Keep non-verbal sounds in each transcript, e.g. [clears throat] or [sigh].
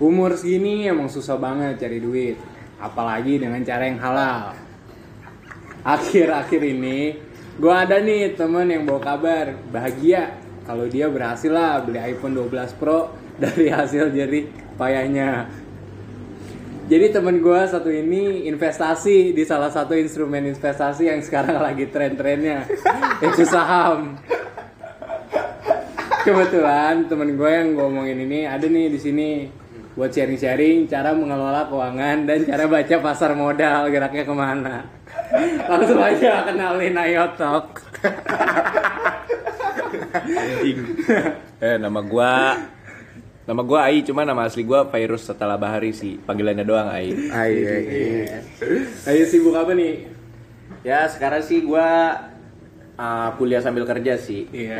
Umur segini emang susah banget cari duit, apalagi dengan cara yang halal. Akhir-akhir ini, gue ada nih temen yang bawa kabar bahagia kalau dia berhasil lah beli iPhone 12 Pro [laughs] dari hasil jerih payahnya. Jadi temen gue satu ini investasi di salah satu instrumen investasi yang sekarang [laughs] lagi tren-trennya, yaitu saham. Kebetulan temen gue yang gue omongin ini ada nih di sini buat sharing-sharing cara mengelola keuangan dan cara baca pasar modal geraknya ke mana. Langsung aja kenalin Ayotok. eh nama gua nama gua Ai cuma nama asli gua Virus setelah Bahari sih panggilannya doang Ai Ai, ai, ai. Ayo sibuk apa nih? ya sekarang sih gua uh, kuliah sambil kerja sih Iya.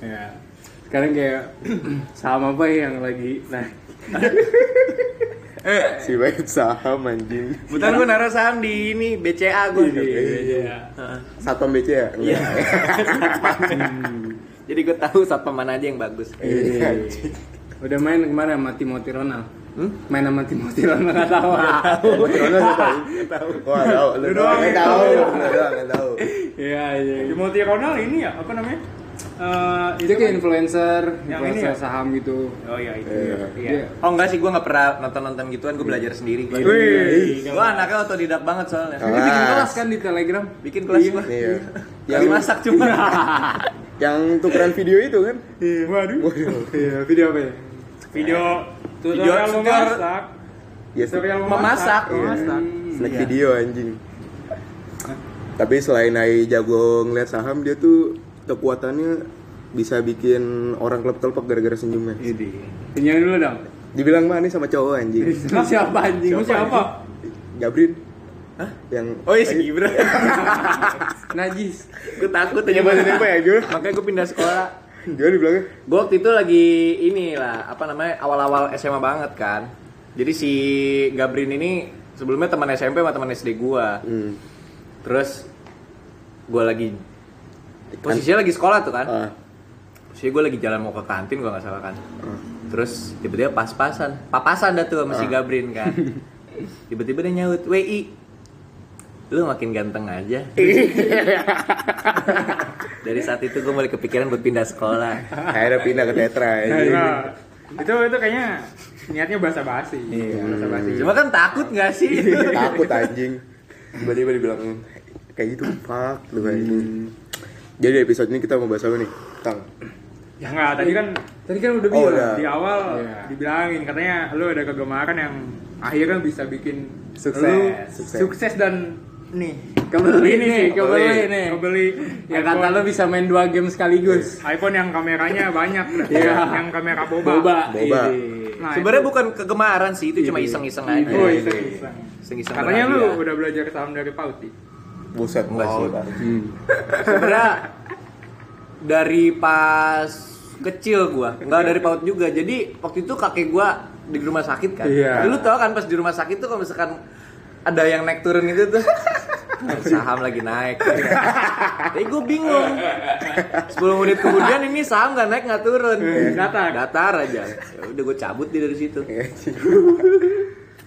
Iya. Sekarang kayak [clears throat] sama apa yang lagi nah Si baik saham anjing. Bukan gua naruh saham di ini BCA gua Iya. Satpam BC ya? Iya. [laughs] jadi gua tahu satpam mana aja yang bagus Iya, anjing. Udah main ke mana sama Timothy Ronald? Hmm? Main sama Timothy Ronald nggak tahu. [laughs] Mati Ronald nggak tahu. Wah, tahu. Lu doang nggak tahu. Lu doang nggak tahu. Iya iya. Timothy Ronald ini ya apa namanya? Eh, Itu kayak influencer, Yang ini influencer ya? saham gitu. Oh iya itu. Iya. Iya. Iya. Oh enggak sih, gue nggak pernah nonton-nonton gituan, gue belajar sendiri. Gua. Wih, Gue anaknya otodidak banget soalnya. Ini bikin Kelas. kelas kan di Telegram. Bikin kelas gue. Iya. Yang masak cuma. Yang tukeran video itu kan? Waduh. Iya, video apa ya? Video Video tutorial tutor- memasak. Ya, Tutorial Memasak. Memasak. snack Iya. video anjing. Tapi selain Ai jago ngeliat saham, dia tuh kekuatannya bisa bikin orang kelep-kelepek gara-gara senyumnya. Ini. Pinjam dulu dong. Dibilang manis sama cowok anjing. Siapa anjing? Kamu siapa? Gabrin. Hah? Yang Oh iya si Gibran. [laughs] Najis. gue takut aja Nyoba apa ya, Gil? Makanya gue pindah sekolah. Gimana dibilangnya? Gue waktu itu lagi ini lah, apa namanya, awal-awal SMA banget kan. Jadi si Gabrin ini sebelumnya teman SMP sama teman SD gue. Hmm. Terus gue lagi posisinya lagi sekolah tuh kan. Ah. Posisinya gue lagi jalan mau ke kantin gue nggak salah kan. Ah. Terus tiba-tiba pas-pasan, papasan dah tuh sama si Gabrin kan. [laughs] Tiba-tiba dia nyaut, WI. Lu makin ganteng aja. [laughs] Dari saat itu gue mulai kepikiran buat pindah sekolah. Akhirnya pindah ke Tetra. Nah, itu itu kayaknya niatnya basa-basi. Iya. Basa-basi. Cuma kan takut gak sih? [laughs] Takut anjing. Tiba-tiba dibilang kayak gitu, fuck lu anjing. Jadi episode ini kita mau bahas apa nih? Tang. Ya enggak, tadi kan Tadi kan udah Oh, bilang. udah. di awal Iya. dibilangin katanya lu ada kegemaran yang akhirnya bisa bikin Sukses. lu Sukses. sukses dan nih Kebeli ini nih, kebeli nih. kebeli Ya kata lu bisa main dua game sekaligus. iPhone yang kameranya [laughs] banyak. Iya. yang kamera boba, Boba. Boba. Ini. Nah, Sebenarnya bukan kegemaran sih, itu cuma iseng-iseng aja. oh iseng-iseng. Iseng-iseng katanya lu udah belajar saham dari Pauti Buset, Enggak sih. Pak. Hmm. [laughs] Sebenarnya dari pas kecil gua, nggak dari paut juga. Jadi waktu itu kakek gua di rumah sakit kan. Iya. Lu tau kan pas di rumah sakit tuh kalau misalkan ada yang naik turun itu tuh [laughs] saham lagi naik. Jadi gue bingung. 10 menit kemudian ini saham nggak naik nggak turun. Datar. Datar aja. Ya udah gue cabut di dari situ.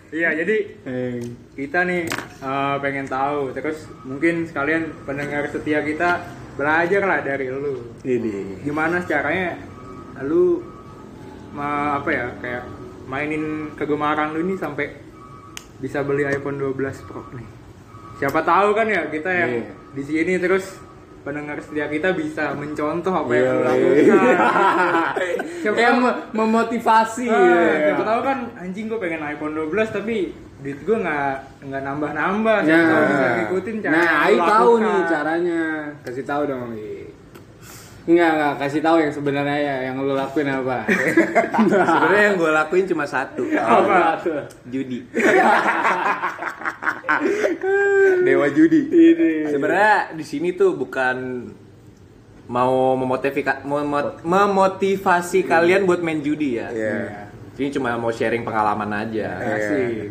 iya jadi Eh, kita nih eh, pengen tahu terus mungkin sekalian pendengar setia kita belajar lah dari lu Ini. gimana caranya lu ma- apa ya kayak mainin kegemaran lu ini sampai bisa beli iPhone 12 Pro nih siapa tahu kan ya kita yang Iya. di sini terus pendengar setia kita bisa mencontoh apa yang Iya, lu iya. lakukan [laughs] siapa Kayak tahu mem- memotivasi. Ah, ya. siapa tahu kan anjing gue pengen iPhone 12 tapi duit gue nggak nggak nambah nambah Nah, tahu bisa ngikutin cara nah, yang lu tahu lakukan. nih caranya. Kasih tahu dong. Ai. Enggak, enggak, kasih tahu yang sebenarnya ya yang lu lakuin apa. [laughs] Sebenarnya yang gue lakuin cuma satu, apa judi. [laughs] Dewa judi. Ini. Sebenarnya di sini tuh bukan mau memotivasi memotivasi kalian buat main judi ya. Iya. Ini cuma mau sharing pengalaman aja. Iya.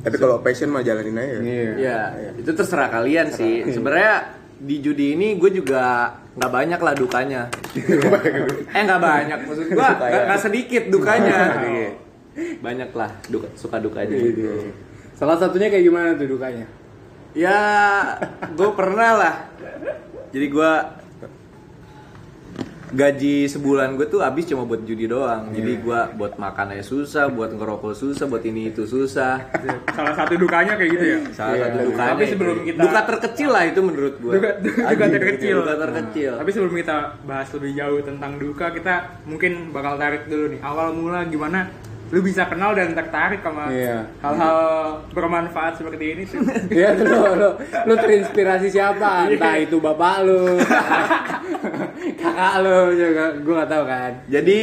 Tapi kalau passion mah jalanin aja. Iya. Ya, itu terserah kalian sih. Sebenarnya di judi ini gue juga nggak banyak lah dukanya. eh nggak banyak, maksud gue nggak nggak sedikit dukanya. banyak lah duka, suka dukanya. Salah satunya kayak gimana tuh dukanya? Ya, gue pernah lah. Jadi gue gaji sebulan gue tuh habis cuma buat judi doang. Jadi gue buat makan aja susah, buat ngerokok susah, buat ini itu susah. Salah satu dukanya kayak gitu ya. Salah Iya, satu iya. dukanya. Tapi sebelum kita- duka terkecil lah itu menurut gue. Duka, duka terkecil. Duka terkecil. Tapi sebelum kita bahas lebih jauh tentang duka, kita mungkin bakal tarik dulu nih. Awal mula gimana lu bisa kenal dan tertarik sama Iya. hal-hal bermanfaat seperti ini sih. [laughs] Ya lu, lu, lu terinspirasi siapa? Entah itu bapak lu, [laughs] kakak lu juga, gue gak tahu kan. Jadi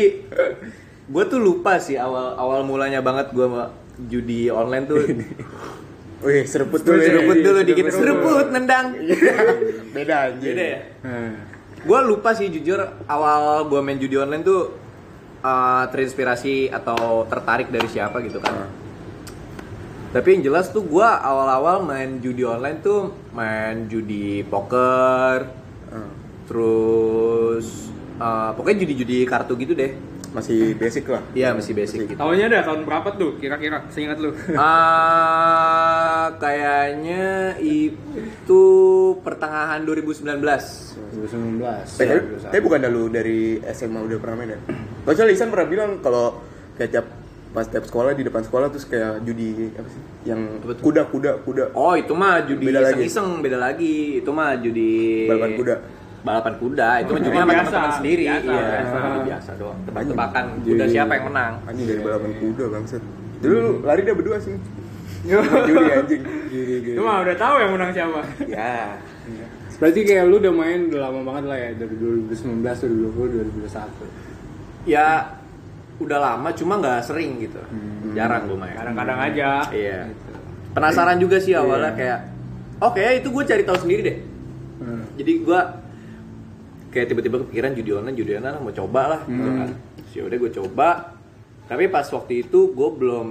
gue tuh lupa sih awal awal mulanya banget gue sama judi online tuh. [laughs] Wih, seruput dulu ya. Seruput dulu dikit, dulu. seruput nendang. Beda anjing. Beda ya. Hmm. Gue lupa sih jujur awal gue main judi online tuh uh, terinspirasi atau tertarik dari siapa gitu kan. Tapi yang jelas tuh gue awal-awal main judi online tuh main judi poker, Ah, terus uh, pokoknya judi-judi kartu gitu deh. Masih basic lah. Iya masih basic. Masih Tahunnya ada tahun berapa tuh kira-kira? Seingat lu. [laughs] Ah, kayaknya itu pertengahan 2019. 2019. Eh, tapi, tapi bukan lu dari SMA udah pernah main ya? Soalnya Lisan pernah bilang kalau kayak tiap pas tiap sekolah di depan sekolah terus kayak judi apa sih? Yang kuda kuda kuda Oh, itu mah judi Beda lagi. iseng-iseng, beda lagi. Itu mah judi balapan kuda. Balapan kuda, itu Oh, sama biasa, teman-teman sendiri. biasa, Iya, biasa. biasa doang. Tebak-tebakan kuda siapa yang menang. Anjing dari balapan kuda bangsat. Dulu lu lari dah berdua sih. judi anjing. Lu mah udah tahu yang menang siapa. Ya. Berarti kayak lu udah main udah lama banget lah ya dari 2019, 2020, 2021. Ya udah lama cuma nggak sering gitu. Jarang gue main. Kadang-kadang aja. Iya. Penasaran juga sih awalnya Iya. kayak Oke, itu gue cari tahu sendiri deh. Hmm. Jadi gue kayak tiba-tiba kepikiran judi online, judi online mau coba lah. gitu Hmm. kan. Terus ya udah gue coba. Tapi pas waktu itu gue belum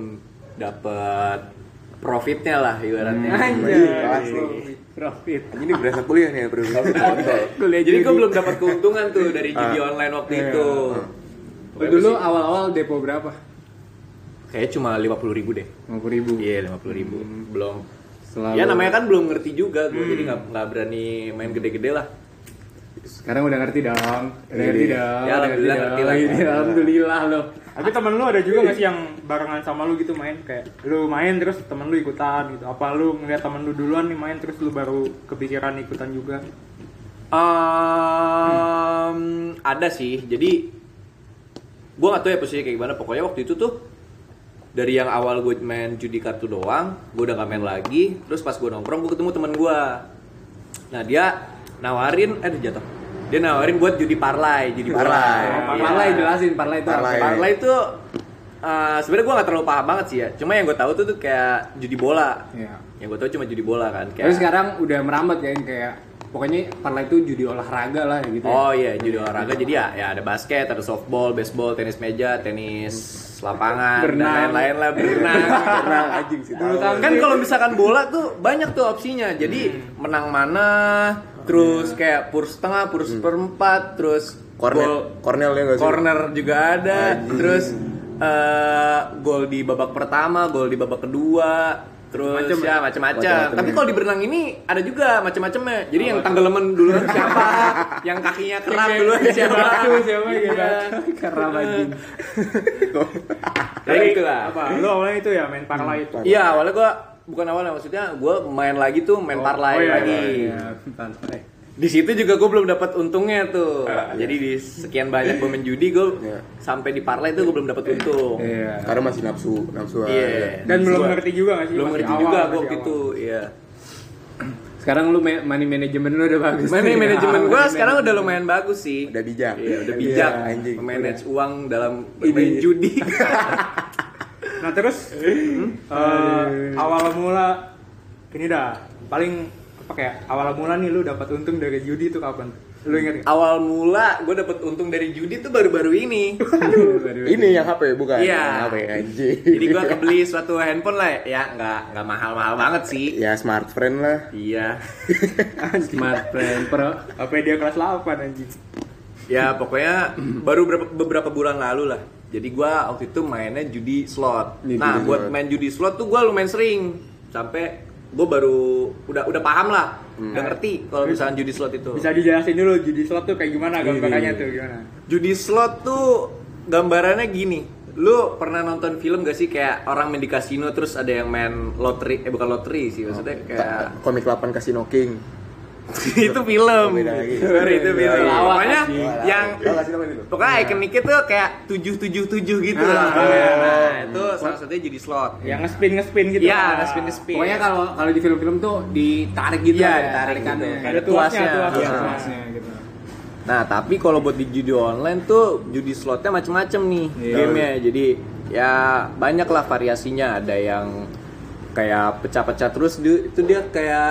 dapet profitnya lah ibaratnya. Hmm. Iya, asli. Profit. Ini berasa kuliah nih ya, bro. [laughs] Kuliah Jadi gue judi. belum dapat keuntungan tuh dari judi Ah. online waktu Iya. itu. Lu dulu awal-awal depo berapa? Kayaknya cuma lima puluh ribu deh. 50 ribu. Iya lima puluh ribu. Belum. Selalu. Ya namanya kan belum ngerti juga gue, jadi nggak nggak berani main gede-gede lah. Sekarang udah ngerti dong. Udah ngerti dong. Ya, alhamdulillah ngerti lah. Ini alhamdulillah lo. Tapi temen lu ada juga gak sih yang barengan sama lu gitu main kayak lu main terus temen lu ikutan gitu. Apa lu ngeliat temen lu duluan nih main terus lu baru kepikiran ikutan juga? Um, ada sih. Jadi gue gak tahu ya posisinya kayak gimana. Pokoknya waktu itu tuh dari yang awal gue main judi kartu doang, gue udah gak main lagi. Terus pas gue nongkrong, gue ketemu temen gue. Nah dia nawarin, eh dia jatuh. Dia nawarin buat judi parlay, judi parlay. Oh, Iya. parlay jelasin parlay itu Parlay. Parlay itu uh, sebenarnya gue gak terlalu paham banget sih ya. Cuma yang gue tahu tuh tuh kayak judi bola. Iya. Yang gue tahu cuma judi bola kan. Kayak, Tapi sekarang udah merambat kan kayak pokoknya parlay itu judi olahraga lah gitu. ya. Oh iya, judi olahraga. Jadi ya, ya ada basket, ada softball, baseball, tenis meja, tenis lapangan, Berenang. dan lain-lain lah berenang. [laughs] Kenal anjing sih. Kan kalau misalkan bola tuh banyak tuh opsinya. Jadi menang mana, terus kayak pur setengah, pur seperempat, terus Corner, gol corner ya nggak sih? corner juga ada, terus eh, gol di babak pertama, gol di babak kedua, terus Macem ya macam-macam. Macem-macem Tapi ya. kalau di berenang ini ada juga macam-macamnya. Jadi yang tanggelemen duluan [laughs] siapa, yang kakinya keram duluan siapa, Batu siapa ya? Iya. Keram anjing. Kayak gitu lah. Apa? Lu awalnya itu ya main parlay itu. Iya awalnya gua bukan awalnya maksudnya gua main lagi tuh main parlay oh iya, lagi. Iya, parlay. Di situ juga gue belum dapat untungnya tuh. Jadi di sekian banyak gue main judi gue Iya. sampai di parlay tuh gue belum dapat untung. Iya. Karena masih nafsu, nafsu Iya. aja. Dan belum Gua- ngerti juga gak sih? Belum ngerti awal, juga gue waktu itu. Iya. [clears throat] Sekarang lu money management lu udah bagus. Mana nih. manajemen gue money sekarang udah management. lumayan bagus sih. Udah bijak. Iya, udah bijak. Iya, anjing. Manage uang dalam bermain judi. [laughs] Nah terus eh, awal mula ini dah paling apa kayak awal mula nih lu dapat untung dari judi itu kapan? Lu inget nggak? awal mula gue dapet untung dari judi tuh baru-baru ini [laughs] Ini yang HP bukan? Iya. Yang HP anjing. jadi gue kebeli suatu handphone lah ya nggak nggak mahal-mahal banget sih ya smart friend lah. iya [laughs] Smart friend pro. Apa dia kelas 8 anjing? ya pokoknya baru beberapa, beberapa bulan lalu lah jadi gua waktu itu mainnya judi slot. Judi nah slot. buat main judi slot tuh gua lumayan sering. Sampai gue baru udah udah paham lah. Udah ngerti kalau misalnya judi slot itu. Bisa dijelasin dulu judi slot tuh kayak gimana gambarannya tuh gimana? judi slot tuh gambarannya gini. Lu pernah nonton film gak sih kayak orang main di kasino terus ada yang main loteri eh bukan loteri sih maksudnya kayak Komik 8 Casino King. [laughs] itu film lagi. [laughs] Sorry, itu film pokoknya yang Tau gak sih namanya itu? pokoknya ikoniknya tuh kayak tujuh tujuh tujuh gitu Ah, iya. nah itu salah satunya judi slot Yang ngespin ngespin gitu. Iya, ngespin ngespin. Pokoknya kalau kalau di film-film tuh ditarik gitu ya, ditarik gitu. Ada tuasnya, Tuasnya. tuasnya. Iya, tuasnya gitu. Nah, tapi kalau buat di judi online tuh judi slotnya macem-macem nih Iya. gamenya. Jadi ya banyak lah variasinya. Ada yang kayak pecah-pecah terus dia- itu dia kayak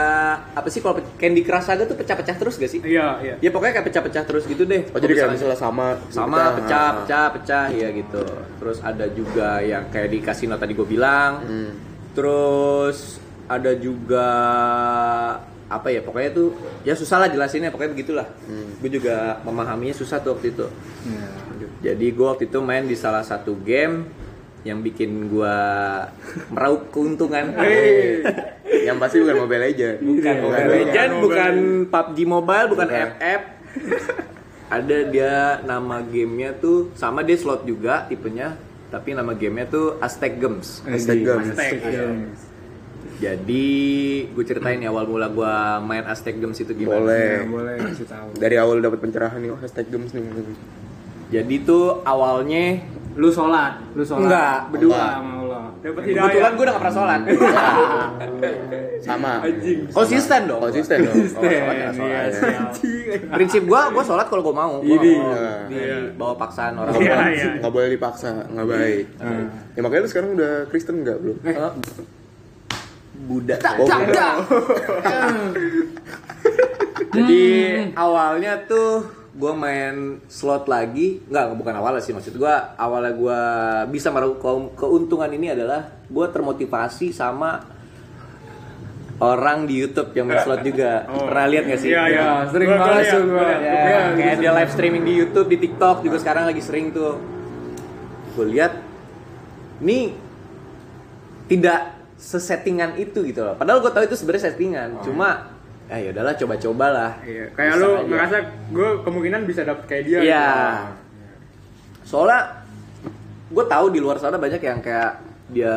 apa sih kalau Candy Crush Saga tuh pecah-pecah terus gak sih? Iya, iya. Ya pokoknya kayak pecah-pecah terus gitu deh. Oh jadi kayak Misalnya- sama sama pecah pecah pecah ya gitu terus ada juga yang kayak di kasino tadi gue bilang Hmm. terus ada juga apa ya pokoknya tuh ya susah lah jelasinnya pokoknya begitulah gue juga memahaminya susah tuh waktu itu Iya. jadi gue waktu itu main di salah satu game yang bikin gue meraup keuntungan [laughs] Yang pasti bukan Mobile Legend. bukan Mobile Legend, Mobile bukan PUBG Mobile, bukan Bukan. FF. Ada dia nama gamenya tuh sama dia slot juga tipenya, tapi nama gamenya tuh Aztec Games. Aztec Games. Aztec Iya. Games. Jadi gue ceritain ya awal mula gue main Aztec Games itu gimana. Boleh. Ya, boleh kasih tahu. Dari awal dapat pencerahan nih, oh hashtag games nih. Jadi tuh awalnya Lu sholat, lu sholat. Enggak. Berdua Enggak. sama Allah. Dapat hidayah. kebetulan gue udah gak pernah sholat. [laughs] Sama. Konsisten dong. Konsisten dong. Konsisten, Oh, sholat ya, sholat iya, ya. Prinsip gue, gue sholat kalau gue mau. Gue Ini. Iya. di bawa paksaan orang. Nggak Iya, boleh- iya. nggak boleh dipaksa, nggak baik. Ya makanya lu sekarang udah Kristen nggak belum? Eh, Eh, Buddha. Jadi awalnya tuh gue main slot lagi, nggak bukan awalnya sih maksud gue awalnya gue bisa meraup keun- keuntungan ini adalah gue termotivasi sama orang di YouTube yang main slot juga. Pernah lihat gak sih? Iya, iya. Ya, sering banget liat, tuh gua gua. liat. Ya, Ya, kayak gitu. dia live streaming di YouTube, di TikTok juga sekarang lagi sering tuh. Gue lihat, ini tidak sesettingan itu gitu loh. Padahal gue tahu itu sebenarnya settingan, cuma ya ya udahlah coba-coba lah. Iya, kayak Bisa lu aja. ngerasa gue kemungkinan bisa dapet kayak dia. Iya. gitu. Soalnya gue tahu di luar sana banyak yang kayak dia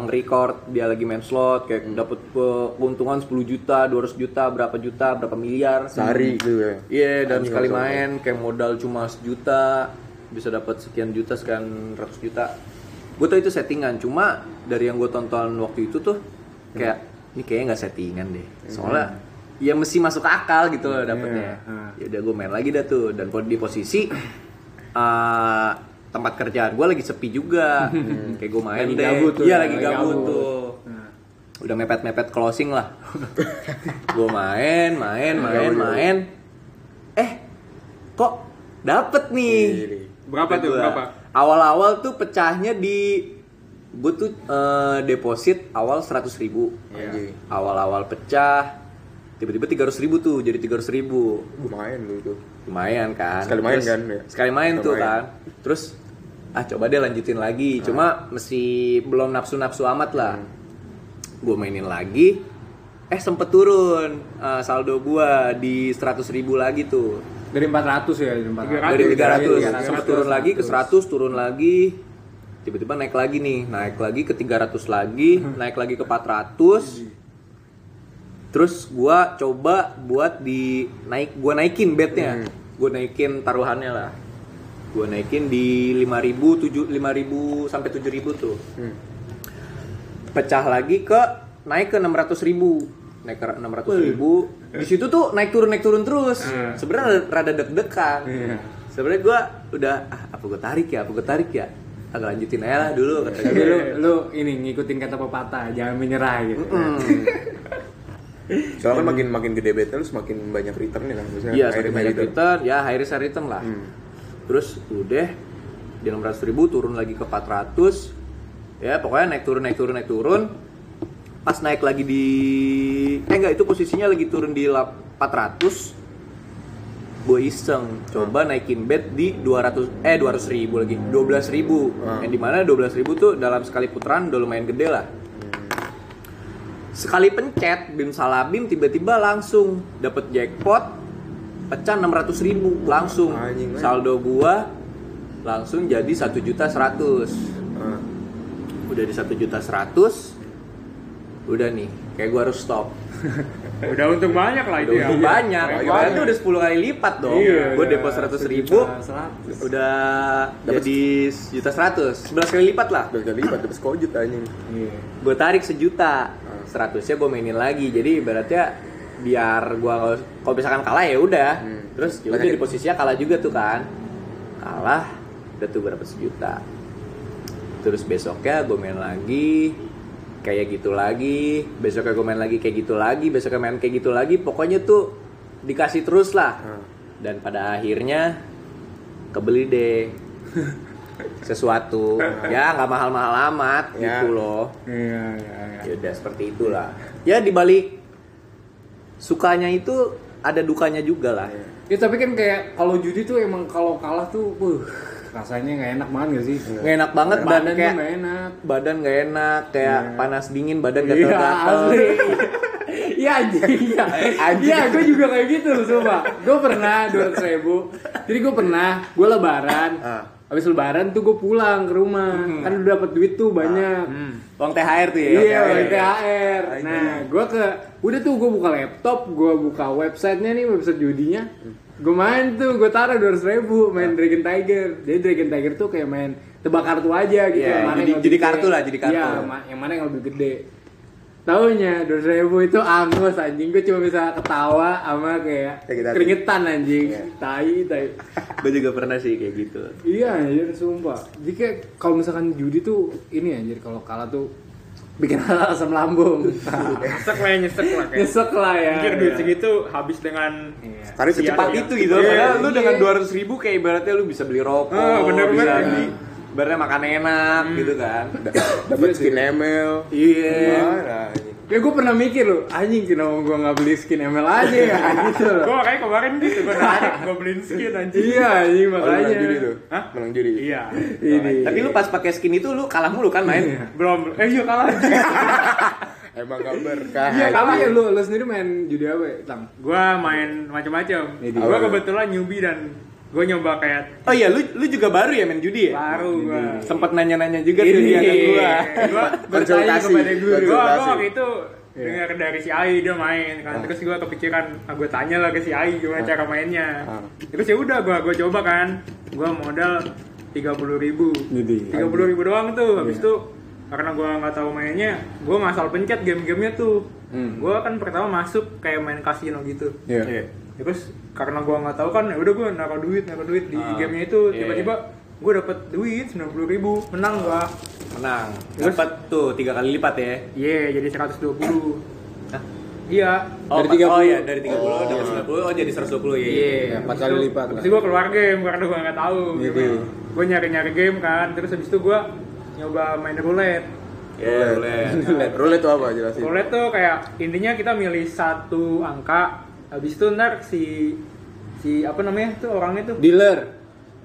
nge-record dia lagi main slot kayak dapet ke- keuntungan 10 juta, 200 juta, berapa juta, berapa miliar Sehari gitu ya. Iya, dalam Anjing, sekali main kayak modal cuma sejuta bisa dapat sekian juta, sekian ratus juta. Gue tau itu settingan, cuma dari yang gue tonton waktu itu tuh kayak ini kayaknya nggak settingan deh. Soalnya ya mesti masuk akal gitu loh dapetnya. Iya, Ya udah gue main lagi dah tuh dan di posisi eh, tempat kerjaan gue lagi sepi juga. kayak gue main Lagi deh. gabut tuh Iya ya, lagi lagi gabut, gabut. tuh udah mepet-mepet closing lah [laughs] gue main main main main eh kok dapet nih Iya, Berapa tuh, berapa? awal-awal tuh pecahnya di gue tuh eh, deposit awal 100.000 ribu Anjing. awal-awal pecah tiba-tiba 300.000 ribu tuh jadi 300.000 ribu. Lumayan lu itu. lumayan kan? Sekali main Terus- kan, ya? sekali main Sekali tuh main. kan. Terus ah coba deh lanjutin lagi. Cuma mesti belum nafsu nafsu amat lah. Hmm. gue mainin lagi eh sempet turun eh, saldo gua di 100.000 ribu lagi tuh. Dari 400 ya, dari 400. dari 300 300, sempat turun lagi ke 100 turun lagi. Tiba-tiba naik lagi nih. Naik lagi ke 300 lagi [laughs] naik lagi ke 400 terus gua coba buat di naik gua naikin betnya. Gua naikin taruhannya lah. Gua naikin di 5000 7 5000 sampai 7000 tuh. Hmm. pecah lagi ke naik ke 600 ribu. Naik ke 600 ribu. Di situ tuh naik turun naik turun terus. Sebenarnya rada deg-degan. Iya. sebenarnya gue udah ah, apa gue tarik ya apa gue tarik ya? Agak lanjutin aja lah dulu kata gue lu, lu ini ngikutin kata pepatah, jangan menyerah gitu. Mm. [laughs] Soalnya kan makin makin gede bet lu semakin banyak returnnya kan. Misalnya Iya, semakin banyak return. return, ya high risk high return lah. Hmm. Terus udah di 600 ribu turun lagi ke 400 ya pokoknya naik turun naik turun naik turun pas naik lagi di eh enggak itu posisinya lagi turun di lap- 400 gue iseng coba naikin bet di 200 eh 200 ribu lagi 12 ribu Hmm. yang di mana 12 ribu tuh dalam sekali putaran udah lumayan gede lah sekali pencet bim salabim tiba-tiba langsung dapet jackpot pecah 600 ribu langsung Anjing, anjing. saldo gua langsung jadi satu juta seratus Ah. udah di satu juta seratus udah nih kayak gua harus stop [laughs] Udah untung banyak lah itu udah ya. untung banyak banget. tuh udah 10 kali lipat dong Iya, gua iya. depo seratus ribu udah Dapet- jadi juta seratus 11 kali lipat lah Udah kali lipat dapat sekojut anjing. Iya. gue tarik sejuta seratusnya gue mainin lagi. Jadi ibaratnya biar gue kalau misalkan kalah ya udah. Hmm. terus ya udah Banyak- di posisinya kalah juga tuh kan. Kalah udah tuh dapet sejuta. Terus besoknya gue main lagi kayak gitu lagi. Besoknya gue main lagi kayak gitu lagi. Besoknya main kayak gitu lagi. Pokoknya tuh dikasih terus lah. Ah. dan pada akhirnya kebeli deh [laughs] sesuatu ya nggak mahal-mahal amat Ya. gitu loh Iya, iya, iya. ya udah seperti itulah ya dibalik sukanya itu ada dukanya juga lah Ya tapi kan kayak kalau judi tuh emang kalau kalah tuh, uh, rasanya nggak enak banget gak sih? nggak enak banget dan Badan tuh kayak nggak enak. badan nggak enak kayak Iya. panas dingin badan Iya gatal-gatal asli. [laughs] Iya anjing, iya. Iya, gue juga kayak gitu, coba. Gue pernah dua ratus ribu. Jadi gue pernah, gue lebaran. Ah. Habis lebaran tuh gue pulang ke rumah. Kan udah dapat duit tuh banyak. uang THR tuh ya Iya, uang. THR. Nah, gue ke, udah tuh gue buka laptop, gue buka websitenya nih, website judinya. Gue main tuh, gue taruh dua ribu, main Dragon Tiger. Jadi Dragon Tiger tuh kayak main tebak kartu aja gitu. Iya, yang mana jadi- yang jadi gede. kartu lah, jadi kartu. Iya, ma- yang mana yang lebih gede. Taunya dua ribu itu angus anjing, gue cuma bisa ketawa sama kayak Sakit keringetan anjing, Iya. tai tai. [laughs] gue juga pernah sih kayak gitu Iya anjir sumpah. Jadi kayak kalau misalkan judi tuh ini anjir kalau kalah tuh bikin [laughs] asam lambung. Nyesek lah ya, nyesek lah kayak. Nyesek lah ya. Anjir duit Iya. segitu habis dengan Iya. Sia-sia. secepat cepat itu gitu Iya, padahal lu iya. dengan 200 ribu kayak ibaratnya lu bisa beli rokok Ah, bener bisa banget. beli ibaratnya makan enak gitu kan [coughs] dapat skin ML. iya anjing. Ya gue pernah mikir loh, anjing kenapa gue nggak beli skin ML aja ya [laughs] gitu loh. Gue kayak kemarin gitu, gue narik, gue beliin skin anjing Iya anjing Oh, makanya. menang judi tuh. Hah? Menang judi. Iya Ini. tapi lu pas pakai skin itu lu kalah mulu kan main Belum, eh iya kalah [laughs] Emang gak berkah. Iya, tapi ya lu, lu sendiri main judi apa ya, Tang? Gue main macam-macam Ini Gue kebetulan newbie dan gue nyoba kayak oh iya lu lu juga baru ya main judi ya? Baru gue sempet nanya-nanya juga tuh dia ke gua. Gue Bertanya kepada guru. gue waktu itu dengar dari si Ai dia main kan. Terus gue kepikiran ah, gue tanya lah ke si Ai gimana cara mainnya. Ah. terus ya udah gue gue coba kan. Gue modal tiga puluh ribu. Judi. tiga puluh ribu doang tuh. Habis itu karena gue nggak tahu mainnya gue ngasal pencet game-gamenya tuh. Hmm. gue kan pertama masuk kayak main kasino gitu. Iya. terus karena gue nggak tahu kan ya udah gue naruh duit naruh duit di Ah, gamenya itu iya. tiba-tiba gue dapet duit sembilan puluh ribu menang gue menang dapat tuh tiga kali lipat ya iya jadi 120 Hah? iya Oh, Dari empat- 30. oh iya dari 30 dapat 90 oh jadi 120 ya. Iya, empat kali lipat. Terus gue keluar game karena gue nggak tahu. Gitu. Gue nyari-nyari game kan, terus habis itu gue nyoba main roulette. Iya, boleh. Roulette. Roulette tuh apa jelasin? Roulette tuh kayak intinya kita milih satu angka, habis itu ntar si si apa namanya tuh orangnya tuh Dealer,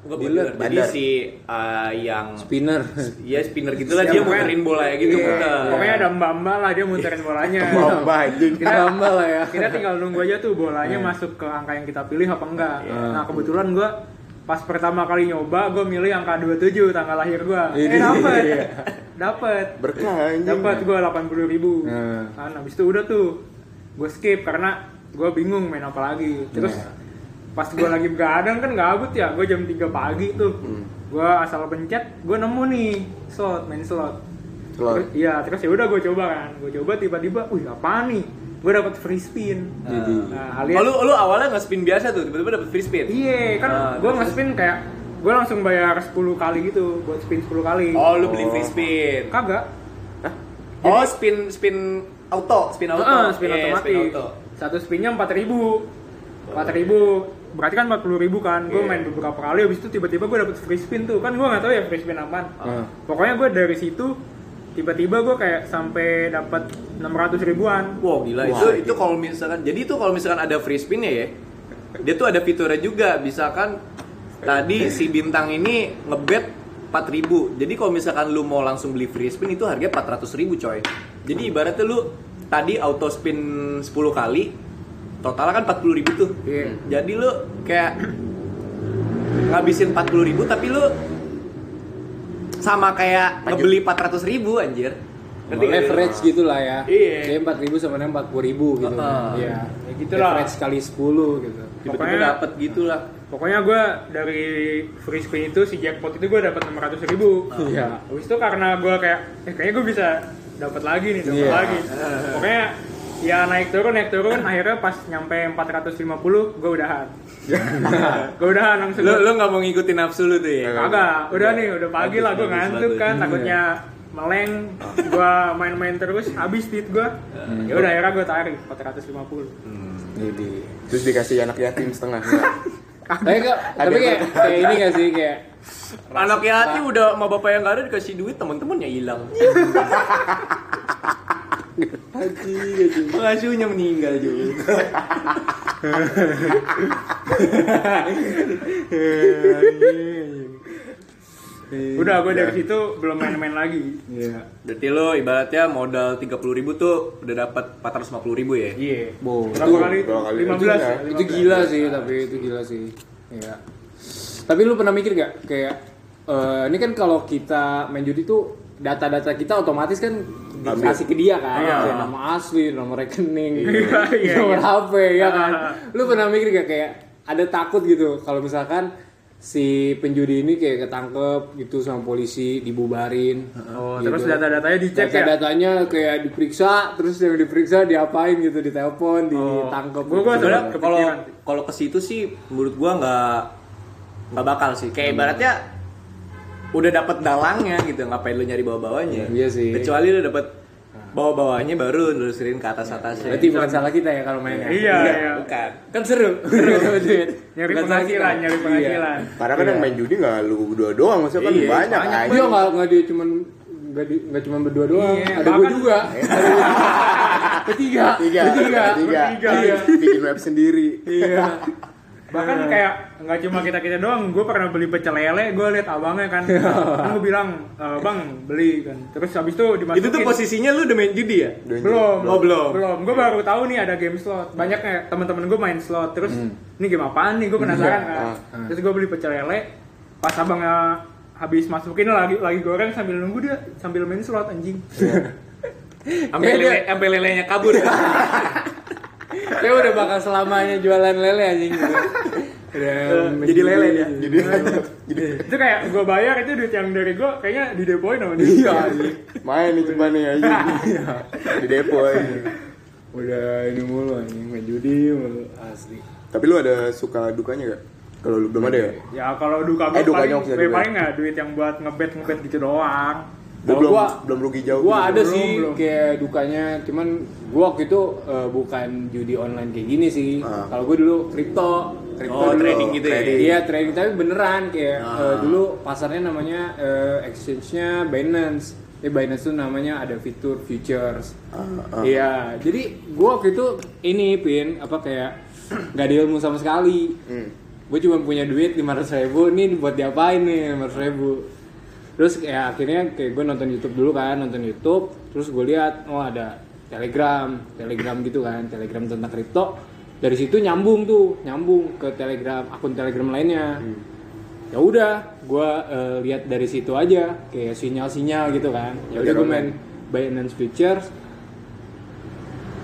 Enggak Dealer, bener. Jadi bandar. si uh, yang spinner. ya spinner gitu lah Siapa dia muterin bola ya gitu Iya, muter. pokoknya ada mbak-mbak lah dia muterin bolanya. [laughs] Mbak. Kita, Tambah lah ya. kita tinggal nunggu aja tuh bolanya masuk ke angka yang kita pilih apa enggak. Iya. Nah kebetulan gue pas pertama kali nyoba gue milih angka 27 tanggal lahir gue. Eh Ini. dapet, Iya. dapet, Berkah dapet gue 80 ribu. Nah. Kan habis itu udah tuh gue skip karena gue bingung main apa lagi. Terus Iya. pas gue lagi begadang kan gabut ya, gue jam 3 pagi tuh. Hmm. Gue asal pencet, gue nemu nih slot, main slot. Iya, terus ya udah gue coba kan. Gue coba tiba-tiba, wih apa nih? Gue dapet free spin. Jadi. Nah, Oh, alias lu lu awalnya nge-spin biasa tuh, tiba-tiba dapet free spin. Iya, kan Ah, gue terus? nge-spin kayak gue langsung bayar 10 kali gitu buat spin 10 kali. Oh, lu beli free spin. Kagak. Oh, spin spin auto, spin auto. Heeh, spin Iya, otomatis. spin auto. Satu spinnya 4000 4000 berarti kan 40 ribu kan. Gue Iya. main beberapa kali habis itu tiba-tiba gue dapet free spin tuh. Kan gue nggak tahu ya free spin apaan. Ah. pokoknya gue dari situ tiba-tiba gue kayak sampai dapat 600 ribuan. Wow gila. Wah, itu itu kalau misalkan jadi itu kalau misalkan ada free spin ya dia tuh ada fiturnya juga. Misalkan tadi si bintang ini ngebet 4000 jadi kalau misalkan lu mau langsung beli free spin itu harganya 400 ribu coy. Jadi ibaratnya lu tadi auto spin 10 kali totalnya kan 40 ribu tuh Iya. jadi lu kayak ngabisin 40 ribu tapi lu sama kayak ngebeli 400 ribu anjir Ngerti leverage gitu lah ya Iya. Kayak 4 ribu sama dengan 40 ribu gitu Heeh. Iya Ya gitu lah. Leverage kali 10 gitu tiba-tiba Pokoknya- dapet gitu lah pokoknya gue dari free spin itu si jackpot itu gue dapat 600 ribu Iya. habis itu karena gue kayak eh kayaknya gue bisa dapat lagi nih dapat Iya. lagi pokoknya ya naik turun naik turun akhirnya pas nyampe 450 gue udahan [laughs] gue udahan langsung lu lu nggak mau ngikutin nafsu lu tuh ya Kagak, udah nih, udah pagi lah gue ngantuk kan, takutnya meleng, gue main-main terus, habis duit gue, ya udah akhirnya gue tarik 450. Jadi terus dikasih anak yatim setengah. [laughs] enggak? Tapi, kok, tapi kayak, kayak ini gak sih kayak [laughs] anak yatim udah sama bapak yang gak ada dikasih duit temen-temennya hilang pengasuhnya meninggal juga [laughs] Udah, gue dari situ belum main-main lagi. Iya berarti lo ibaratnya modal 30 ribu tuh udah dapat 450 ribu ya Iya. Bo, Berapa itu kali? berapa kali 15 aja, ya? ya? itu gila sih tapi itu gila sih Iya Tapi lu pernah mikir gak kayak eh, Ini kan kalau kita main judi tuh Data-data kita otomatis kan dikasih ke dia kan Iya. Kayak nama asli, nomor rekening, Iya, iya, [laughs] nomor iya. HP ya kan Lu pernah mikir gak kayak ada takut gitu kalau misalkan si penjudi ini kayak ketangkep gitu sama polisi dibubarin Oh, gitu. terus data-datanya dicek ya? data-datanya kayak diperiksa terus yang diperiksa diapain gitu ditelepon ditangkep Gua- gua gitu. Kepikiran. kalau kalau ke situ sih menurut gua nggak nggak bakal sih kayak ibaratnya udah dapat dalangnya gitu ngapain lu nyari bawah-bawahnya Iya sih. kecuali lu dapat bawah-bawahnya baru nelusurin ke atas atasnya berarti bukan salah kita ya kalau main ya Iya, iya. bukan kan seru [laughs] seru duit Nyari Bukan penghasilan, nyari Iya. penghasilan. Karena kan yang main judi nggak lu berdua doang, maksudnya kan Iya, banyak, banyak. aja. Iya nggak nggak dia cuman nggak di, nggak cuma berdua doang Iya, ada gue juga Ada gua juga. [laughs] ketiga Tiga, ketiga tiga, Bertiga. Iya. bikin web sendiri. iya [laughs] Bahkan kayak nggak cuma kita-kita doang, gue pernah beli pecel lele, gue liat abangnya kan, kan gue bilang, "E, bang beli kan, terus habis itu dimasukin. itu tuh posisinya lu udah main judi ya belum, Oh, belum. belum. Gue baru tahu nih ada game slot. Banyak ya teman-teman gue main slot. Terus ini game apaan nih? Gue penasaran Iya, kan. ah, Terus gue beli pecel lele. Pas abangnya habis masukin lagi lagi goreng sambil nunggu dia sambil main slot anjing. [laughs] sampai Iya, lele sampai lelenya kabur [laughs] Kayak udah bakal selamanya jualan lele anjing gitu. Udah jadi lele dia Jadi itu kayak gue bayar itu duit yang dari gue kayaknya didepoin sama dia. Iya main nih coba nih aja. Di depo aja. Udah ini mulu anjing main judi mulu asli. Tapi lu ada suka dukanya gak? Kalau lu belum ada ya? Ya kalau duka gue Eh, duka paling, paling nggak duit yang buat ngebet ngebet gitu doang. Belum gua- belum rugi jauh. Gua ada Belum, sih belum. kayak dukanya, cuman gua waktu itu eh, bukan judi online kayak gini sih. Ah. Kalau gua dulu kripto, kripto Oh, dulu. trading gitu ya? Iya trading tapi beneran kayak Ah. eh, dulu pasarnya namanya eh, exchange-nya Binance. Eh Binance tuh namanya ada fitur futures. Ah. Iya, jadi gua waktu itu ini pin apa kayak [clears throat] nggak ada ilmu sama sekali. Hmm. Gue cuma punya duit 500 ribu, ini buat diapain nih 500 ribu Terus kayak akhirnya kayak gue nonton YouTube dulu kan, nonton YouTube Terus gue lihat, oh ada Telegram, Telegram gitu kan, Telegram tentang kripto. Dari situ nyambung tuh, nyambung ke Telegram, akun Telegram lainnya. Ya udah gue lihat dari situ aja kayak sinyal-sinyal gitu kan. Ya udah gue main Binance Futures.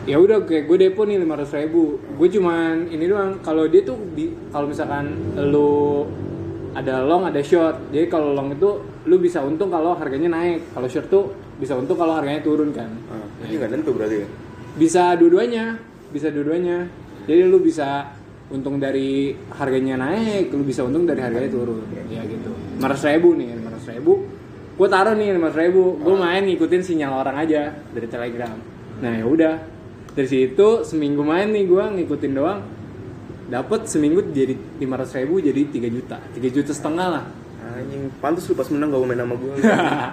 Ya udah kayak gue depo nih 500 ribu. Gue cuman ini doang kalau dia tuh kalau misalkan lu ada long ada short. Jadi kalau long itu lu bisa untung kalau harganya naik. Kalau short tuh bisa untung kalau harganya turun kan? Ah, ini nggak tentu berarti ya? bisa dua-duanya bisa dua-duanya. Jadi lu bisa untung dari harganya naik lu bisa untung dari harganya turun. Ya gitu. 500 ribu nih 500 ribu. Gue taruh nih 500 ribu. Gue main ngikutin sinyal orang aja dari telegram. Nah ya udah. Dari situ seminggu main nih gue ngikutin doang. Dapat seminggu jadi 500 ribu jadi 3 juta. 3 juta setengah lah Anjing, pantas lu pas menang gak mau main sama gue.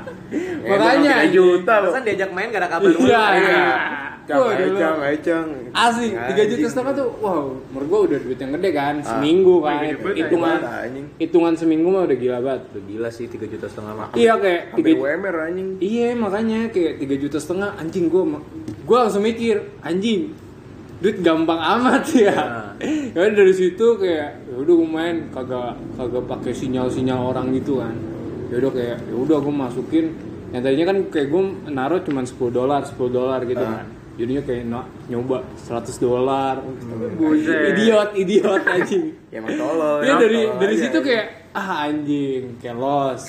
[laughs] makanya 3 juta loh. Terus jajak main gak ada kabar lu. iya iya Cang, Wah, dulu. cang, ayo cang. Asli, 3 juta setengah tuh, wow, menurut gua udah duit yang gede kan, seminggu kan, hitungan, hitungan seminggu mah udah gila banget. Udah gila sih 3 juta setengah mah. Iya kayak tiga, UMR anjing. iya makanya kayak 3 juta setengah, anjing gua, ma- gua langsung mikir, anjing, duit gampang amat ya. Ya udah dari situ kayak, ya udah gua main kagak kagak pakai sinyal-sinyal orang gitu kan. Ya udah kayak, ya udah gua masukin, yang tadinya kan kayak gua naruh cuma 10 dolar, 10 dolar gitu kan. Jadinya kayak no- nyoba 100 dolar. Buset. Idiot, idiot [laughs] anjing. Ya emang tolol. Ya dari tolol dari aja, situ anjing. kayak ah anjing kayak los.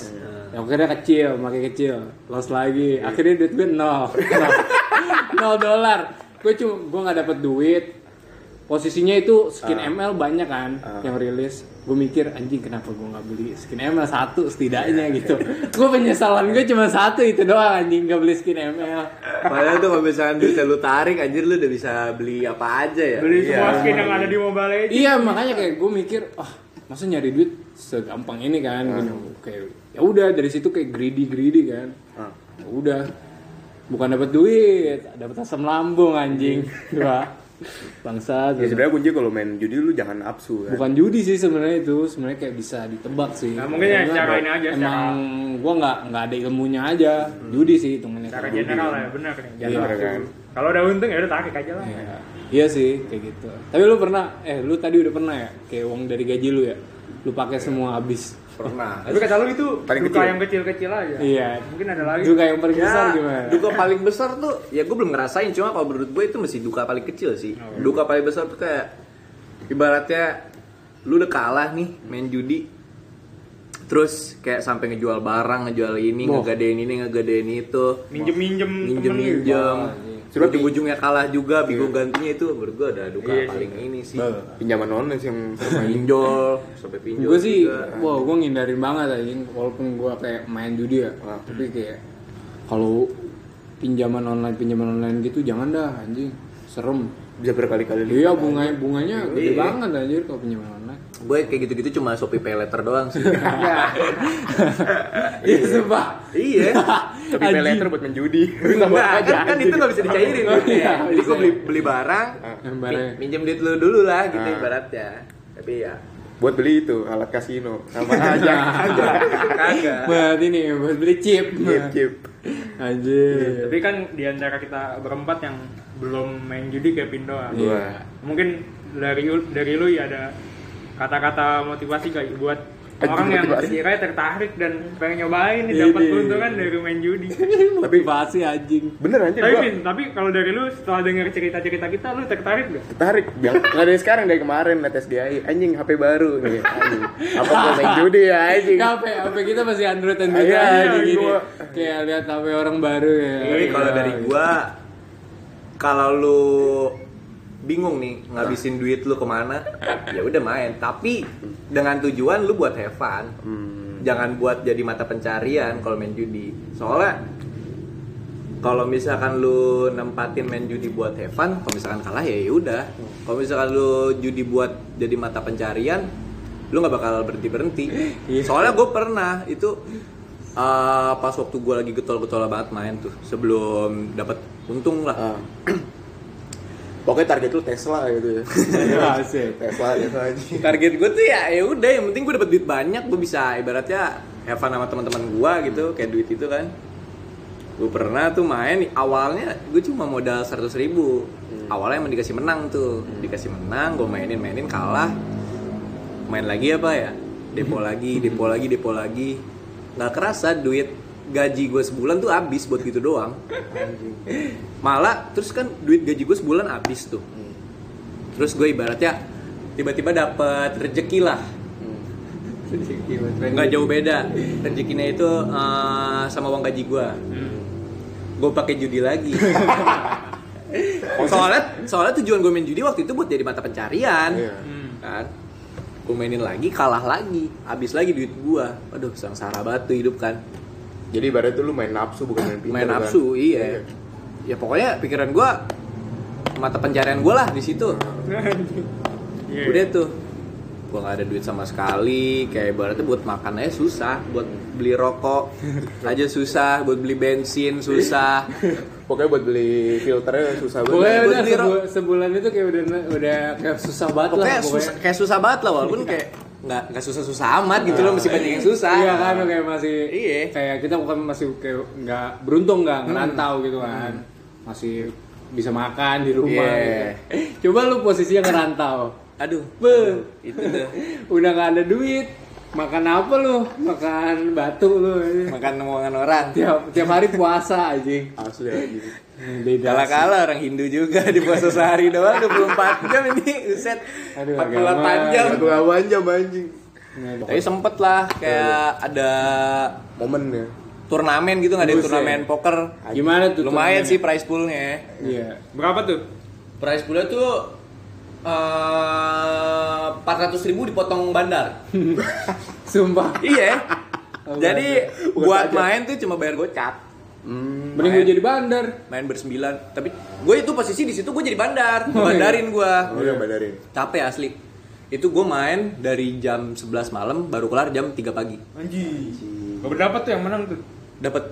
Yang akhirnya kecil, makin kecil, los lagi. Akhirnya duit gue nol, [laughs] nol, nol dolar. Gue cuma gue nggak dapet duit. Posisinya itu skin ML banyak kan yang rilis. Gue mikir anjing kenapa gue nggak beli skin ML satu setidaknya gitu. gue penyesalan gue cuma satu itu doang anjing nggak beli skin ML. Padahal tuh kalau misalkan duitnya lu tarik anjir lu udah bisa beli apa aja ya. Beli semua Iya. skin yang ada di Mobile Legends. Iya makanya kayak gue mikir, ah masa nyari duit segampang ini kan, gitu. kayak ya udah dari situ kayak greedy greedy kan, Ah. Ya udah bukan dapat duit, dapat asam lambung anjing, [laughs] gua bangsa. Ya sebenarnya kunci kalau main judi lu jangan nafsu kan. Bukan judi sih sebenarnya itu, sebenarnya kayak bisa ditebak sih. Nah, mungkin ya secara ini aja, Emang secara- gua nggak nggak ada ilmunya aja, judi sih hitungannya. Kayak judi. general ya, benar nih. Iya, Jangan kan. Kalau udah untung ya udah tarik aja lah. Iya. Iya sih kayak gitu. Tapi lu pernah eh lu tadi udah pernah ya kayak uang dari gaji lu ya. Lu pakai semua habis. Pernah. Tapi kata lu itu Paling duka kecil. yang kecil-kecil aja. Iya. Mungkin ada lagi. Juga yang paling besar Ya, gimana? duka paling besar tuh ya gue belum ngerasain cuma kalau menurut gue itu masih duka paling kecil sih duka paling besar tuh kayak ibaratnya lu udah kalah nih main judi terus kayak sampai ngejual barang ngejual ini Boh. ngegadein ini ngegadein itu Minjem-minjem minjem temen gitu. minjem Sudah ujung-ujungnya kalah juga bingung gantinya itu menurut gue ada duka Iya sih. paling ini sih Pinjaman online sih yang [laughs] pinjol sampai pinjol Gue sih, juga. wah gue ngindarin banget anjing walaupun gue kayak main judi ya. Ah. Tapi kayak kalau pinjaman online pinjaman online gitu jangan dah anjing. Serem. Bisa berkali-kali lipat. Iya bunganya bunganya gede Iya. banget anjir kalau pinjaman online. gue kayak gitu-gitu cuma Shopee Pay Letter doang sih [laughs] Iya sumpah. iya [laughs] Tapi pay letter buat main judi. Enggak, kan, kan itu nggak bisa dicairin Oh, iya, Jadi gue bisa. beli beli barang, minjem duit lu dulu lah gitu Ah. ibaratnya. Tapi ya buat beli itu alat kasino sama [laughs] aja kagak. Buat ini buat beli chip. chip chip Anjir. Tapi kan di antara kita berempat yang belum main judi kayak Pindo ah. Iya. Mungkin dari dari lu ya ada kata-kata motivasi gak buat Anjing, orang yang sekiranya tertarik dan pengen nyobain nih Iya, dapat iya. keuntungan dari main judi. [laughs] Motivasi anjing. bener anjir tapi tapi kalau dari lu setelah denger cerita-cerita kita lu tertarik gak? tertarik biar nggak dari sekarang dari kemarin liat SDI anjing HP baru nih anjing apa gua main [laughs] judi ya anjing HP, HP kita masih Android Android Iya, aja anjing, Kayak lihat HP orang baru ya. Ini kalau Iya, dari iya. gua kalau lu bingung nih ngabisin duit lu ke mana ya udah main. Tapi dengan tujuan lu buat have fun. Hmm. jangan buat jadi mata pencarian kalau main judi. Soalnya kalau misalkan lu nempatin main judi buat have fun kalau misalkan kalah ya udah kalau misalkan lu judi buat jadi mata pencarian lu nggak bakal berhenti berhenti Iya. soalnya gue pernah itu uh, pas waktu gue lagi getol-getol banget main tuh sebelum dapat untung lah. Ah. pokoknya target lu Tesla gitu ya. Iya, asik. Tesla gitu anjing target gue tuh ya ya udah yang penting gue dapet duit banyak. Gue bisa ibaratnya have fun sama teman-teman gue gitu kayak duit itu kan. Gue pernah tuh main awalnya gue cuma modal 100 ribu. Awalnya emang dikasih menang tuh. Dikasih menang gue mainin mainin kalah. Main lagi apa ya? Depo lagi depo lagi depo lagi. Nggak kerasa duit gaji gue sebulan tuh habis buat gitu doang. Malah terus kan duit gaji gue sebulan habis tuh. Terus gue ibaratnya tiba-tiba dapet rezeki lah. Nggak jauh beda. Rezekinya itu eh, sama uang gaji gue gue pakai judi lagi. [laughs] Soalnya soalnya tujuan gue main judi waktu itu buat jadi mata pencarian. Iya. kan? Gue mainin lagi kalah lagi. Habis lagi duit gue aduh sengsara banget tuh hidup kan jadi ibarat itu lu main nafsu bukan main pintar main kan? nafsu iya. Ya pokoknya pikiran gue mata pencarian gue lah di situ. Iya. udah tuh. Gue nggak ada duit sama sekali kayak ibaratnya buat makan aja susah buat beli rokok aja susah buat beli bensin susah. Pokoknya buat beli filternya susah Pokoknya Buat udah beli sebu- sebulan itu kayak udah udah kayak susah banget lah pokoknya pokoknya. susah, kayak susah banget lah walaupun kayak nggak nggak susah-susah amat gitu loh masih banyak yang susah Iya kan kayak masih Iya. kayak kita bukan masih kayak nggak beruntung nggak ngerantau gitu kan. Masih bisa makan di rumah Iya. gitu. Coba lu posisinya ngerantau. aduh Be, itu tuh [laughs] udah nggak ada duit. Makan apa lu? Makan batu lu. makan omongan orang Tiap tiap hari puasa aja. Asli aja. Beda. Kala-kala orang Hindu juga di puasa sehari doang 24 jam ini Uset Aduh, 48 agama. jam Satu lawan jam anjing. sih. Tapi sempet lah kayak ada Momen ya. turnamen gitu nggak ada turnamen poker Gimana tuh? Lumayan sih prize poolnya Iya. Berapa tuh? Prize poolnya tuh empat ratus ribu dipotong bandar [laughs] Sumpah. Iya Oh, Jadi buat main tuh cuma bayar gocap Hmm. Mending gue jadi bandar. Main bersembilan Tapi gue itu posisi di situ gue jadi bandar Bandarin gue Oh, yang badarin. Capek asli Itu gue main dari jam 11 malam baru kelar jam 3 pagi Anjing. Baru dapat tuh yang menang tuh. dapat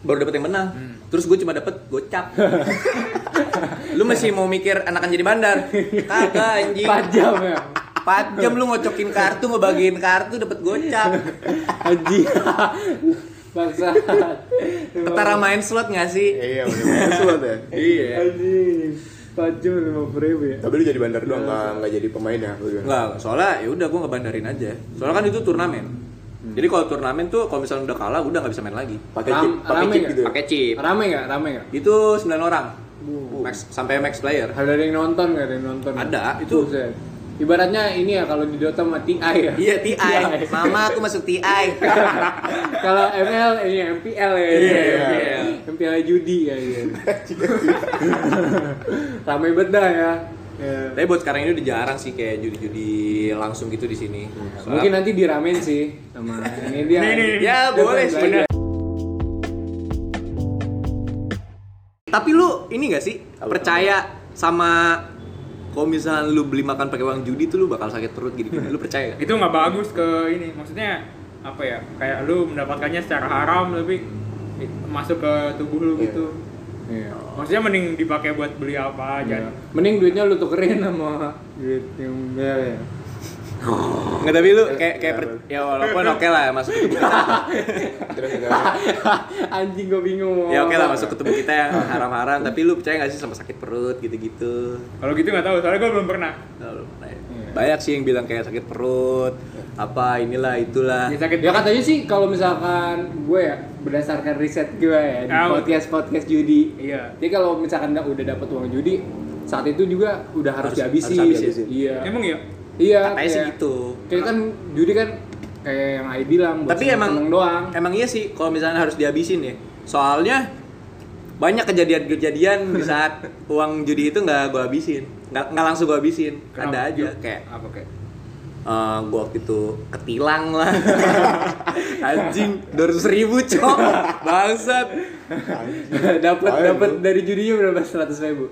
baru dapat yang menang terus gue cuma dapat gocap [laughs] lu masih mau mikir anakan jadi bandar kagak anjing 4 jam ya. 4 jam lu ngocokin kartu ngebagiin kartu dapat gocap Haji. Bangsa. ketara main slot gak sih Iya, udah main slot ya. iya Anjing. 4 jam 50 ribu ya. Tapi lu jadi bandar doang, nggak nggak jadi pemain ya? lu? Enggak, soalnya ya udah gue ngebandarin aja soalnya kan itu turnamen jadi kalau turnamen tuh kalau misalnya udah kalah udah nggak bisa main lagi Pakai Ram- chip, pakai chip nggak? gitu. ya? pakai chip Rame gak? Rame gak? itu 9 orang max sampai max player Ada yang nonton gak? Ada yang nonton? Ada, itu- Buset. Ibaratnya ini ya kalau di Dota mah TI ya. iya TI mama aku masuk TI [laughs] kalau ML ini MPL ya. Iya, iya. MPL judi ya. Iya. Rame banget dah ya. Ya. Tapi buat sekarang ini udah jarang sih kayak judi-judi langsung gitu di sini. Soalnya- Mungkin nanti diramein sih sama ini dia. Nih, nih, nih. ya boleh sebenarnya. Tapi lu ini gak sih percaya sama kalau misalnya lu beli makan pakai uang judi tuh lu bakal sakit perut gitu, lu percaya gak? Itu nggak bagus ke ini. Maksudnya apa ya? Kayak lu mendapatkannya secara haram tapi masuk ke tubuh lu Iya. gitu. Iya. Maksudnya mending dipakai buat beli apa aja. Iya. Mending duitnya lu tukerin sama duit yang ya, ya. Nggak tapi lu kayak kayak per- ya walaupun oke lah masuk ke tubuh kita. [laughs] Anjing gue bingung. ya oke lah apa. masuk ke tubuh kita yang haram-haram tapi lu percaya gak sih sama sakit perut gitu-gitu? Kalau gitu nggak tahu, soalnya gue belum pernah. Nah, Iya. Banyak sih yang bilang kayak sakit perut, apa inilah itulah. Ya sakit Ya katanya sih kalau misalkan gue ya berdasarkan riset gue ya di podcast podcast judi. Iya. Jadi kalau misalkan udah udah dapat uang judi saat itu juga udah harus, Harus- dihabisin. harus habisin. Iya. Emang ya? Iya. Katanya sih kayak- gitu. Kayak kan judi kan kayak yang Ai bilang Tapi emang seneng doang. Emang iya sih kalau misalnya harus dihabisin ya. Soalnya banyak kejadian-kejadian di [laughs] saat uang judi itu nggak gue habisin, nggak nggak langsung gue habisin. Kenapa? Ada aja Ju- kayak apa kayak? eh gue waktu itu ketilang lah, [laughs] anjing dua ribu cok, bangsat. dapat dapat dari judinya berapa? Seratus ribu.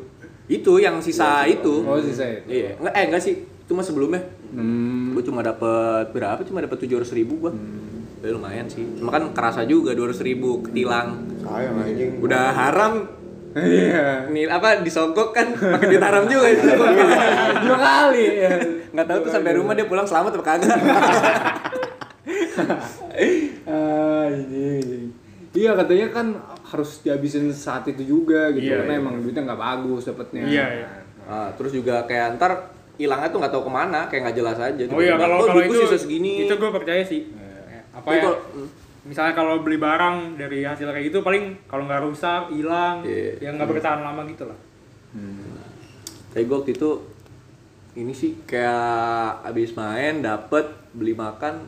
Itu yang sisa itu. Oh sih saya. Iya, nggak eh enggak sih, itu mah sebelumnya. Hmm. Gue cuma dapat berapa? Cuma dapat tujuh ratus ribu gue. Ya, lumayan sih. Cuma kan kerasa juga dua ribu ketilang. sayang anjing. Udah haram Iya. nih apa disogok kan pakai duit haram juga itu Dua kali ya. nggak tahu tuh sampai rumah dia pulang selamat apa kagak Ah, ini. Iya katanya kan harus dihabisin saat itu juga gitu Iya, karena iya. emang duitnya nggak bagus dapetnya. Iya, iya. Ah, terus juga kayak ntar hilangnya tuh nggak tahu ke mana kayak nggak jelas aja Oh iya, kalau Kok kalau itu sisa segini itu gue percaya sih. Apa Tapi ya? kalau- hmm. Misalnya kalau beli barang dari hasil kayak gitu paling kalau nggak rusak, hilang, Iya. yang nggak bertahan lama gitu lah. Tapi gue waktu itu ini sih kayak abis main dapet beli makan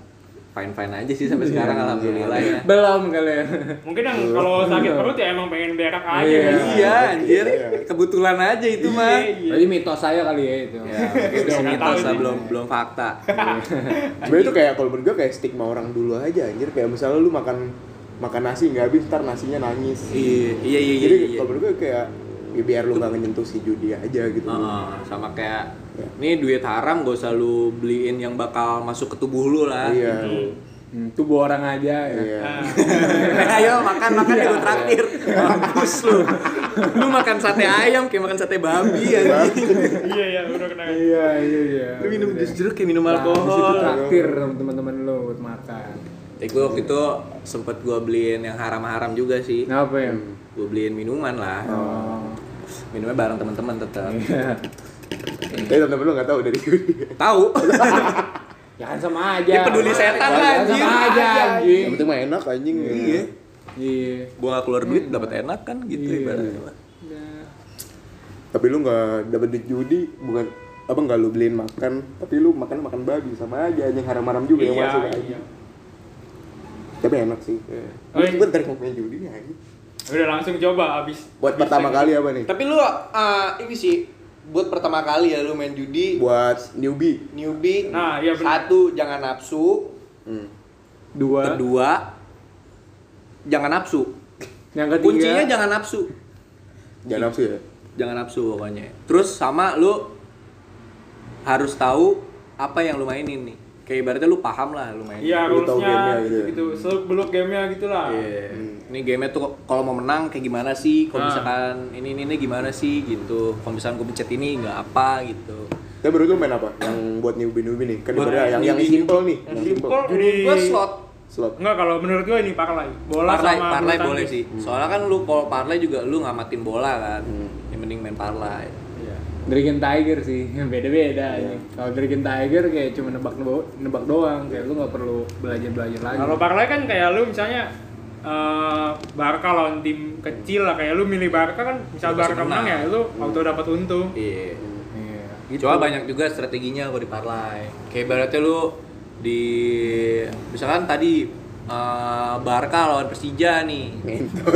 fine fine aja sih sampai sekarang alhamdulillah ya Belum kali ya. Mungkin yang kalau sakit perut ya emang pengen berak aja. Iya. guys. iya anjir kebetulan aja itu mah Iya. Berarti mitos saya kali ya itu. ya itu mitos tahu lah belum belum fakta Sebenarnya itu kayak kalau menurut gue kayak stigma orang dulu aja anjir kayak misalnya lu makan makan nasi nggak habis ntar nasinya nangis. iya iya iya iya, Jadi iya. kalau menurut gue kayak Ya, biar lu nggak nyentuh si judi aja gitu. Heeh, sama kayak Ya. nih duit haram gak usah lu beliin yang bakal masuk ke tubuh lu lah. Iya. Hmm, tubuh orang aja ya. iya. [laughs] Ayo makan makan gue traktir. Mampus lu. Lu makan sate ayam kayak makan sate babi anjing iya. Iya udah kena. Iya, iya, iya. lu minum jus jeruk kayak minum Nah, di alkohol traktir sama teman-teman lo buat makan. ya gue waktu itu sempet gue beliin yang haram-haram juga sih. Nah, apa ya? gue beliin minuman lah. Oh. Minumnya bareng teman-teman tetap Iya. [laughs] tapi temen-temen lu nggak tahu dari judi tahu [laughs] Ya kan sama aja. Dia peduli setan lah, Ya, anjing. Sama aja anjing. yang penting mah enak anjing iya Iya. gue gak keluar duit dapat enak kan gitu Iya. ibaratnya mah. tapi lu nggak dapet duit judi bukan apa nggak lu beliin makan tapi lu makan makan babi sama aja anjing haram-haram juga yang Iya, masuk iya. aja tapi enak sih Oh, iya. gue ntar mau main judi nih anjing udah langsung coba abis buat pertama kali apa nih? Tapi lu ah, ini sih buat pertama kali ya lu main judi. Buat newbie. Newbie. Nah, iya benar. satu jangan nafsu. Hmm. Dua. kedua jangan nafsu. Yang ketiga. kuncinya jangan nafsu. Jangan nafsu ya? Jangan nafsu pokoknya. Terus sama lu harus tahu apa yang lu mainin nih. Kayak ibaratnya lu paham lah lu main iya Lu tahu gamenya gitu ya? gitu seluk beluk gamenya gitu lah Iya. Ini game tuh kalau mau menang kayak gimana sih? Kalau Ah. misalkan ini, ini ini gimana sih gitu. Kalau misalkan gue pencet ini nggak apa gitu. tapi menurut lu main apa yang buat newbie newbie nih kan ibaratnya yang yang simple nih yang simple. Judi gue slot. slot enggak kalau menurut gue ini parlay bola Parlay, sama parlay boleh sih. Soalnya kan lu kalau parlay juga lu ngamatin bola kan. Hmm. Yang mending main parlay. Iya. Dragon Tiger sih, beda-beda ini. Kalau Dragon Tiger kayak cuma nebak nebak doang, kayak lu nggak perlu belajar belajar lagi. Kalau parlay kan kayak lu misalnya eh Barca lawan tim kecil lah kayak lu milih Barca kan misal Barca menang ya lu auto dapat untung. Iya. Iya. Cuma banyak juga strateginya kalau di parlay. Kayak ibaratnya lu di misalkan tadi eh, Barca lawan Persija nih.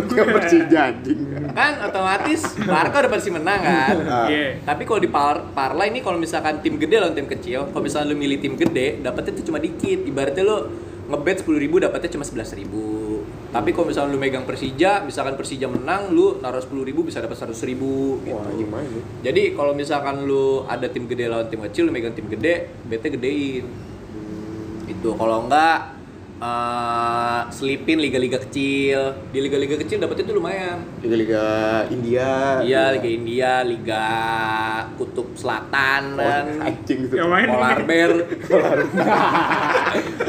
Dia Persija anjing Kan otomatis Barca udah pasti menang kan. [laughs] Ah. Iya. Tapi kalau di par parlay ini kalau misalkan tim gede lawan tim kecil, kalau misalkan lu milih tim gede, dapetnya tuh cuma dikit. Ibaratnya lu ngebet 10.000 ribu dapetnya cuma 11.000 ribu. Tapi kalau misalkan lu megang Persija, misalkan Persija menang, lu naruh 10.000 ribu bisa dapat 100.000 ribu gitu. wah anjing ya Jadi kalau misalkan lu ada tim gede lawan tim kecil, lu megang tim gede, betnya gedein. Itu kalau enggak eh selipin liga-liga kecil. Di liga-liga kecil dapetnya tuh lumayan. liga-liga India Iya, Liga India, Liga Kutub Selatan oh, dan anjing Yang main Polar Bear, [laughs]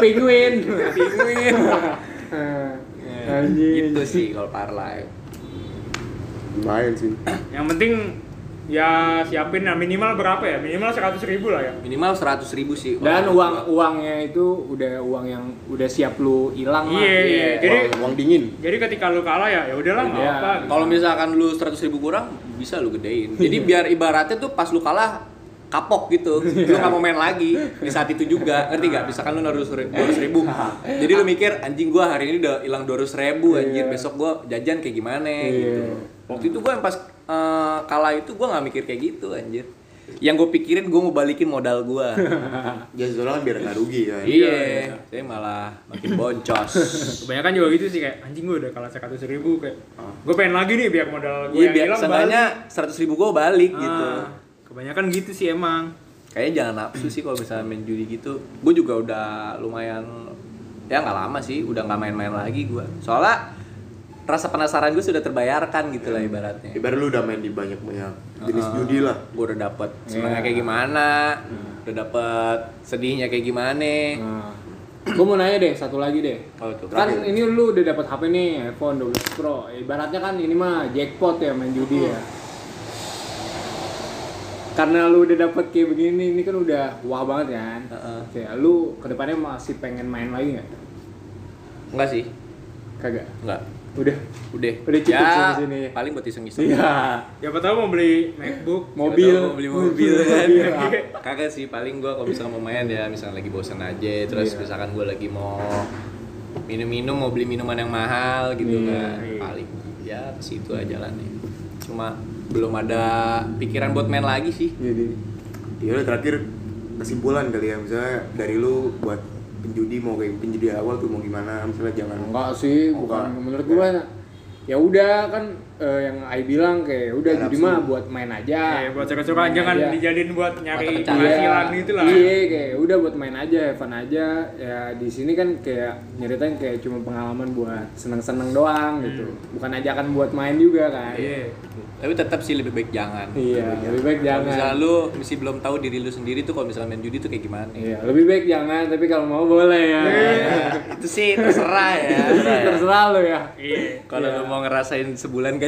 Penguin. Penguin. [laughs] Anjing. gitu sih kalau parlay. lumayan sih Yang penting ya siapin ya minimal berapa ya? Minimal 100 ribu lah ya. Minimal 100 ribu sih. Dan uang gua. uangnya itu udah uang yang udah siap lu hilang lah. Iya, iya. Jadi uang, uang dingin jadi ketika lu kalah ya ya udahlah nggak Iya. apa. Kalau misalkan lu 100 ribu kurang, bisa lu gedein. Jadi [laughs] biar ibaratnya tuh pas lu kalah kapok gitu, [laughs] lu nggak mau main lagi di saat itu juga, ngerti gak? Misalkan lu naruh dua ribu, jadi lu mikir anjing gua hari ini udah hilang dua ribu, anjir besok gua jajan kayak gimana gitu. Waktu itu gua yang pas eh, kalah itu gua nggak mikir kayak gitu anjir. Yang gue pikirin gue mau balikin modal gua. [laughs] ya soalnya kan biar nggak rugi kan iya, saya malah makin boncos. [laughs] Kebanyakan juga gitu sih kayak anjing gue udah kalah 100 ribu kayak gue pengen lagi nih biar modal gue Iya yang biar hilang seenggaknya seratus ribu gue balik balik. gitu. Kebanyakan gitu sih emang. Kayaknya jangan nafsu sih kalau misalnya main judi gitu. Gue juga udah lumayan ya nggak lama sih, udah nggak main-main lagi gue. Soalnya rasa penasaran gue sudah terbayarkan gitu lah ibaratnya. ibarat lu udah main di banyak banyak jenis judi lah Gue udah dapet senangnya kayak gimana, udah dapet sedihnya kayak gimana. Nah, gue mau nanya deh satu lagi deh. Oh, tuh. Kan ini lu udah dapat HP nih iPhone 12 Pro. Ibaratnya kan ini mah jackpot ya main judi ya. Karena lu udah dapet kayak begini, ini kan udah wah banget kan. Heeh. Kayak lu ke depannya masih pengen main lagi nggak? Enggak sih, Kagak. enggak. Udah. Udah. Udah cukup ya, sampai sini. paling buat iseng-iseng. Iya. Siapa tahu mau beli MacBook, Mobil. Mau beli mobil kan. Mobil. [laughs] Kagak sih, paling gua kalau misalnya mau main ya misalnya lagi bosan aja, terus Iya. misalkan gua lagi mau minum-minum mau beli minuman yang mahal gitu Iya. kan. Paling ya ke situ aja lah nih. Cuma belum ada pikiran buat main lagi sih. Jadi ya udah terakhir kesimpulan kali ya misalnya dari lu buat penjudi mau kayak penjudi awal tuh mau gimana misalnya jangan enggak sih, bukan enggak. menurut gua ya udah kan eh, yang Ai bilang kayak udah jadi mah buat main aja Eh, buat suka-suka jangan Iya. dijadiin buat nyari penghasilan gitu lah. Iya, kayak udah buat main aja, Evan aja. Ya di sini kan kayak nyeritain kayak cuma pengalaman buat seneng-seneng doang gitu. Bukan ajakan buat main juga kan. Hmm. Iya. Tapi tetap sih lebih baik jangan. Iya, lebih baik jangan. misalnya lu masih belum tahu diri lu sendiri tuh kalau misalnya main judi tuh kayak gimana. Iya, lebih baik jangan, tapi kalau mau boleh ya. itu sih terserah ya. [laughs] Terserah lo ya. Iya. Kalau lu mau ngerasain sebulan gaji.